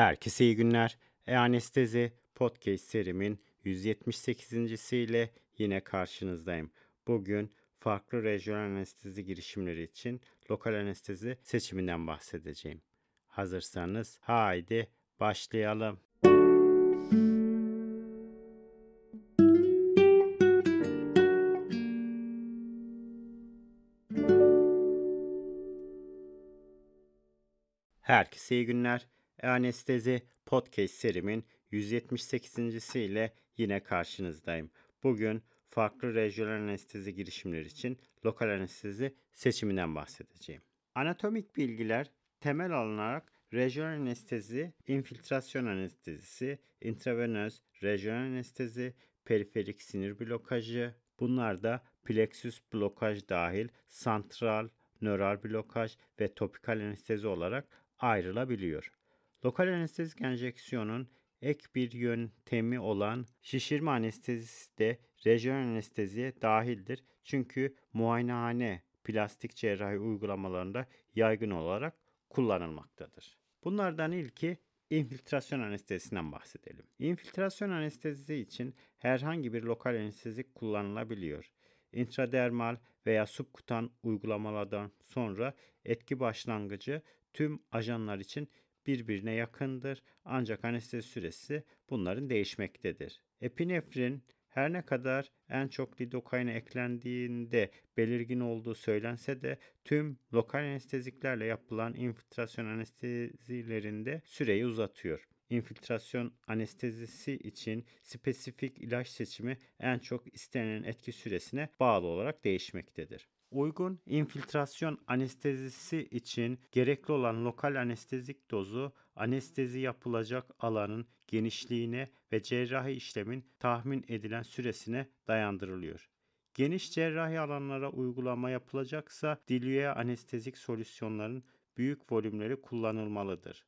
Herkese iyi günler. E-Anestezi Podcast serimin 178. ile yine karşınızdayım. Bugün farklı rejyonel anestezi girişimleri için lokal anestezi seçiminden bahsedeceğim. Hazırsanız haydi başlayalım. Herkese iyi günler. Anestezi Podcast serimin 178. ile yine karşınızdayım. Bugün farklı rejyonel anestezi girişimleri için lokal anestezi seçiminden bahsedeceğim. Anatomik bilgiler temel alınarak rejyonel anestezi, infiltrasyon anestezisi, intravenöz rejyonel anestezi, periferik sinir blokajı, bunlar da plexus blokaj dahil santral, nöral blokaj ve topikal anestezi olarak ayrılabiliyor. Lokal anestezik enjeksiyonun ek bir yöntemi olan şişirme anestezisi de rejyonel anesteziye dahildir. Çünkü muayenehane plastik cerrahi uygulamalarında yaygın olarak kullanılmaktadır. Bunlardan ilki infiltrasyon anestezisinden bahsedelim. İnfiltrasyon anestezisi için herhangi bir lokal anestezik kullanılabiliyor. İntradermal veya subkutan uygulamalardan sonra etki başlangıcı tüm ajanlar için birbirine yakındır ancak anestezi süresi bunların değişmektedir. Epinefrin her ne kadar en çok lidokaine eklendiğinde belirgin olduğu söylense de tüm lokal anesteziklerle yapılan infiltrasyon anestezilerinde süreyi uzatıyor. İnfiltrasyon anestezisi için spesifik ilaç seçimi en çok istenen etki süresine bağlı olarak değişmektedir. Uygun infiltrasyon anestezisi için gerekli olan lokal anestezik dozu anestezi yapılacak alanın genişliğine ve cerrahi işlemin tahmin edilen süresine dayandırılıyor. Geniş cerrahi alanlara uygulama yapılacaksa diluye anestezik solüsyonların büyük volümleri kullanılmalıdır.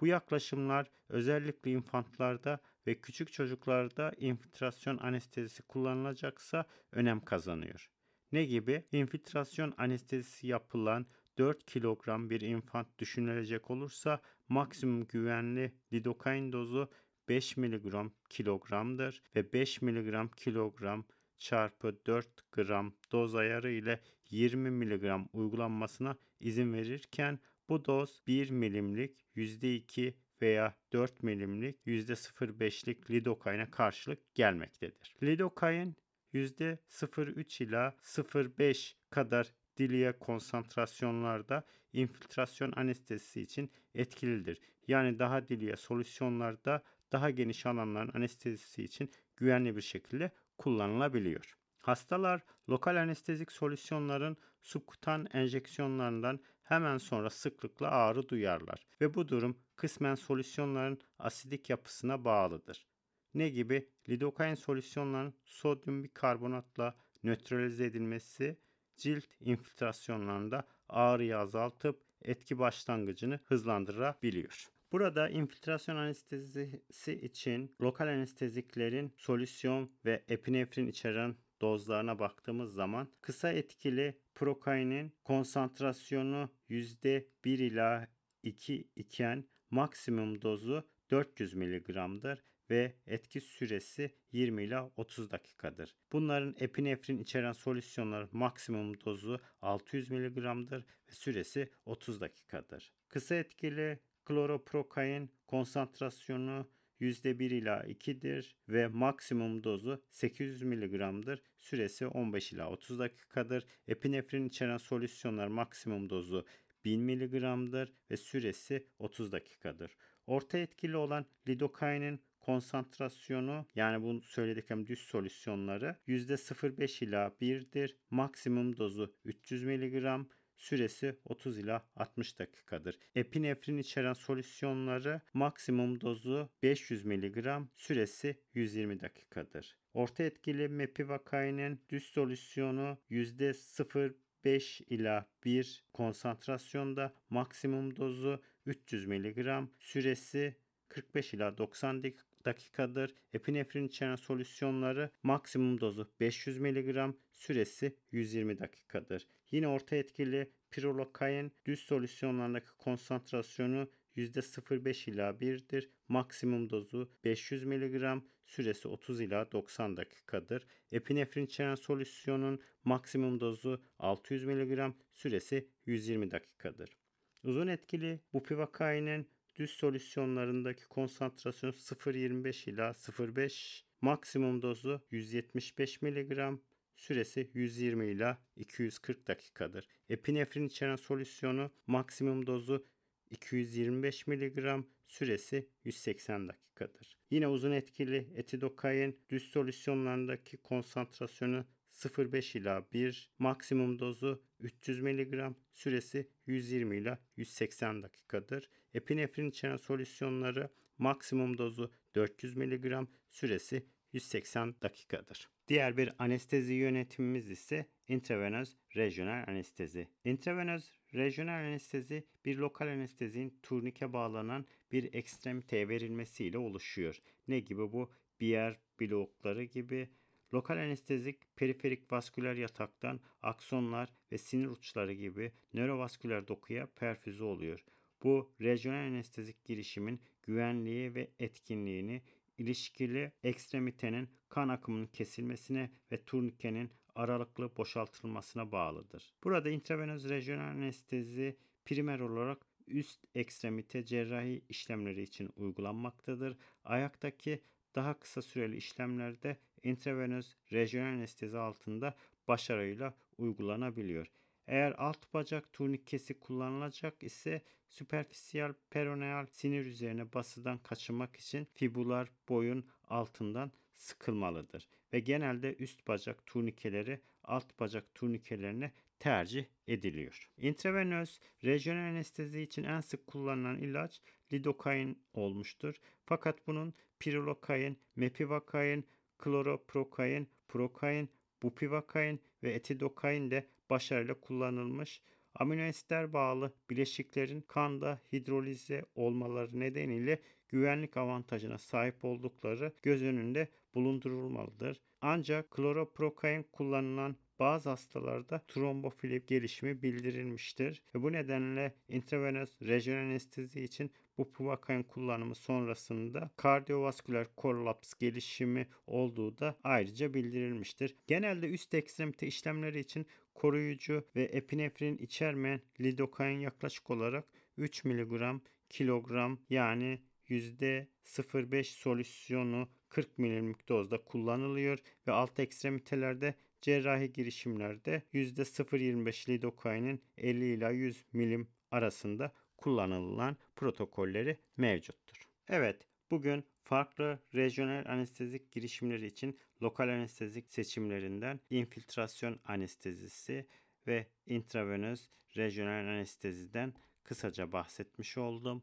Bu yaklaşımlar özellikle infantlarda ve küçük çocuklarda infiltrasyon anestezisi kullanılacaksa önem kazanıyor. Ne gibi? İnfiltrasyon anestezisi yapılan 4 kilogram bir infant düşünülecek olursa maksimum güvenli lidokain dozu 5 mg kilogramdır ve 5 mg kilogram çarpı 4 gram doz ayarı ile 20 mg uygulanmasına izin verirken bu doz 1 milimlik %2 veya 4 milimlik %0,5'lik lidokaine karşılık gelmektedir. Lidokain %0,3 ila 0,5 kadar diliye konsantrasyonlarda infiltrasyon anestezisi için etkilidir. Yani daha diliye solüsyonlarda daha geniş alanların anestezisi için güvenli bir şekilde kullanılabiliyor. Hastalar lokal anestezik solüsyonların subkutan enjeksiyonlarından hemen sonra sıklıkla ağrı duyarlar ve bu durum kısmen solüsyonların asidik yapısına bağlıdır. Ne gibi? Lidokain solüsyonların sodyum bikarbonatla nötralize edilmesi cilt infiltrasyonlarında ağrıyı azaltıp etki başlangıcını hızlandırabiliyor. Burada infiltrasyon anestezisi için lokal anesteziklerin solüsyon ve epinefrin içeren dozlarına baktığımız zaman kısa etkili prokainin konsantrasyonu %1 ila 2 iken maksimum dozu 400 mg'dır ve etki süresi 20 ila 30 dakikadır. Bunların epinefrin içeren solüsyonlar maksimum dozu 600 mg'dır ve süresi 30 dakikadır. Kısa etkili kloroprokain konsantrasyonu %1 ila 2'dir ve maksimum dozu 800 mg'dır. Süresi 15 ila 30 dakikadır. Epinefrin içeren solüsyonlar maksimum dozu 1000 mg'dır ve süresi 30 dakikadır. Orta etkili olan lidokainin konsantrasyonu yani bu söylediklerim düz solüsyonları %0,5 ila 1'dir. Maksimum dozu 300 mg. Süresi 30 ila 60 dakikadır. Epinefrin içeren solüsyonları maksimum dozu 500 mg, süresi 120 dakikadır. Orta etkili mepivakainin düz solüsyonu %0,5 ila 1 konsantrasyonda maksimum dozu 300 mg, süresi 45 ila 90 dakikadır. Epinefrin içeren solüsyonları maksimum dozu 500 mg, süresi 120 dakikadır. Yine orta etkili pirolokain düz solüsyonlarındaki konsantrasyonu %0,5 ila 1'dir. Maksimum dozu 500 mg, süresi 30 ila 90 dakikadır. Epinefrin içeren solüsyonun maksimum dozu 600 mg, süresi 120 dakikadır. Uzun etkili bupivakainin düz solüsyonlarındaki konsantrasyon 0.25 ila 0.5, maksimum dozu 175 mg, süresi 120 ila 240 dakikadır. Epinefrin içeren solüsyonu maksimum dozu 225 mg, süresi 180 dakikadır. Yine uzun etkili etidokain düz solüsyonlarındaki konsantrasyonu 0,5 ila 1, maksimum dozu 300 mg, süresi 120 ila 180 dakikadır. Epinefrin içeren solüsyonları maksimum dozu 400 mg, süresi 180 dakikadır. Diğer bir anestezi yönetimimiz ise intravenöz rejyonel anestezi. Intravenöz rejyonel anestezi bir lokal anestezinin turnike bağlanan bir ekstremiteye verilmesiyle oluşuyor. Ne gibi bu? Biyer blokları gibi Lokal anestezik periferik vasküler yataktan aksonlar ve sinir uçları gibi nörovasküler dokuya perfüze oluyor. Bu rejyonel anestezik girişimin güvenliği ve etkinliğini ilişkili ekstremitenin kan akımının kesilmesine ve turnikenin aralıklı boşaltılmasına bağlıdır. Burada intravenöz rejyonel anestezi primer olarak üst ekstremite cerrahi işlemleri için uygulanmaktadır. Ayaktaki daha kısa süreli işlemlerde intravenöz rejyonel anestezi altında başarıyla uygulanabiliyor. Eğer alt bacak turnikesi kullanılacak ise süperfisiyel peroneal sinir üzerine basıdan kaçınmak için fibular boyun altından sıkılmalıdır ve genelde üst bacak turnikeleri alt bacak turnikelerine tercih ediliyor. Intravenöz rejyonel anestezi için en sık kullanılan ilaç lidokain olmuştur. Fakat bunun pirilokain, mepivakain, kloroprokain, prokain, bupivakain ve etidokain de başarıyla kullanılmış. Aminoesiter bağlı bileşiklerin kanda hidrolize olmaları nedeniyle güvenlik avantajına sahip oldukları göz önünde bulundurulmalıdır. Ancak kloroprokain kullanılan bazı hastalarda trombofili gelişimi bildirilmiştir ve bu nedenle intravenöz rejyonel anestezi için bu puvakain kullanımı sonrasında kardiyovasküler kollaps gelişimi olduğu da ayrıca bildirilmiştir. Genelde üst ekstremite işlemleri için koruyucu ve epinefrin içermeyen lidokain yaklaşık olarak 3 mg kilogram yani %0,5 solüsyonu 40 milimlik dozda kullanılıyor ve alt ekstremitelerde cerrahi girişimlerde %0,25 lidokainin 50 ila 100 milim arasında kullanılan protokolleri mevcuttur. Evet, bugün farklı rejyonel anestezik girişimleri için lokal anestezik seçimlerinden infiltrasyon anestezisi ve intravenöz rejyonel anesteziden kısaca bahsetmiş oldum.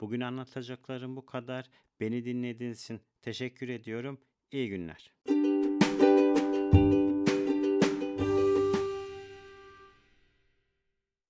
Bugün anlatacaklarım bu kadar. Beni dinlediğiniz için teşekkür ediyorum. İyi günler.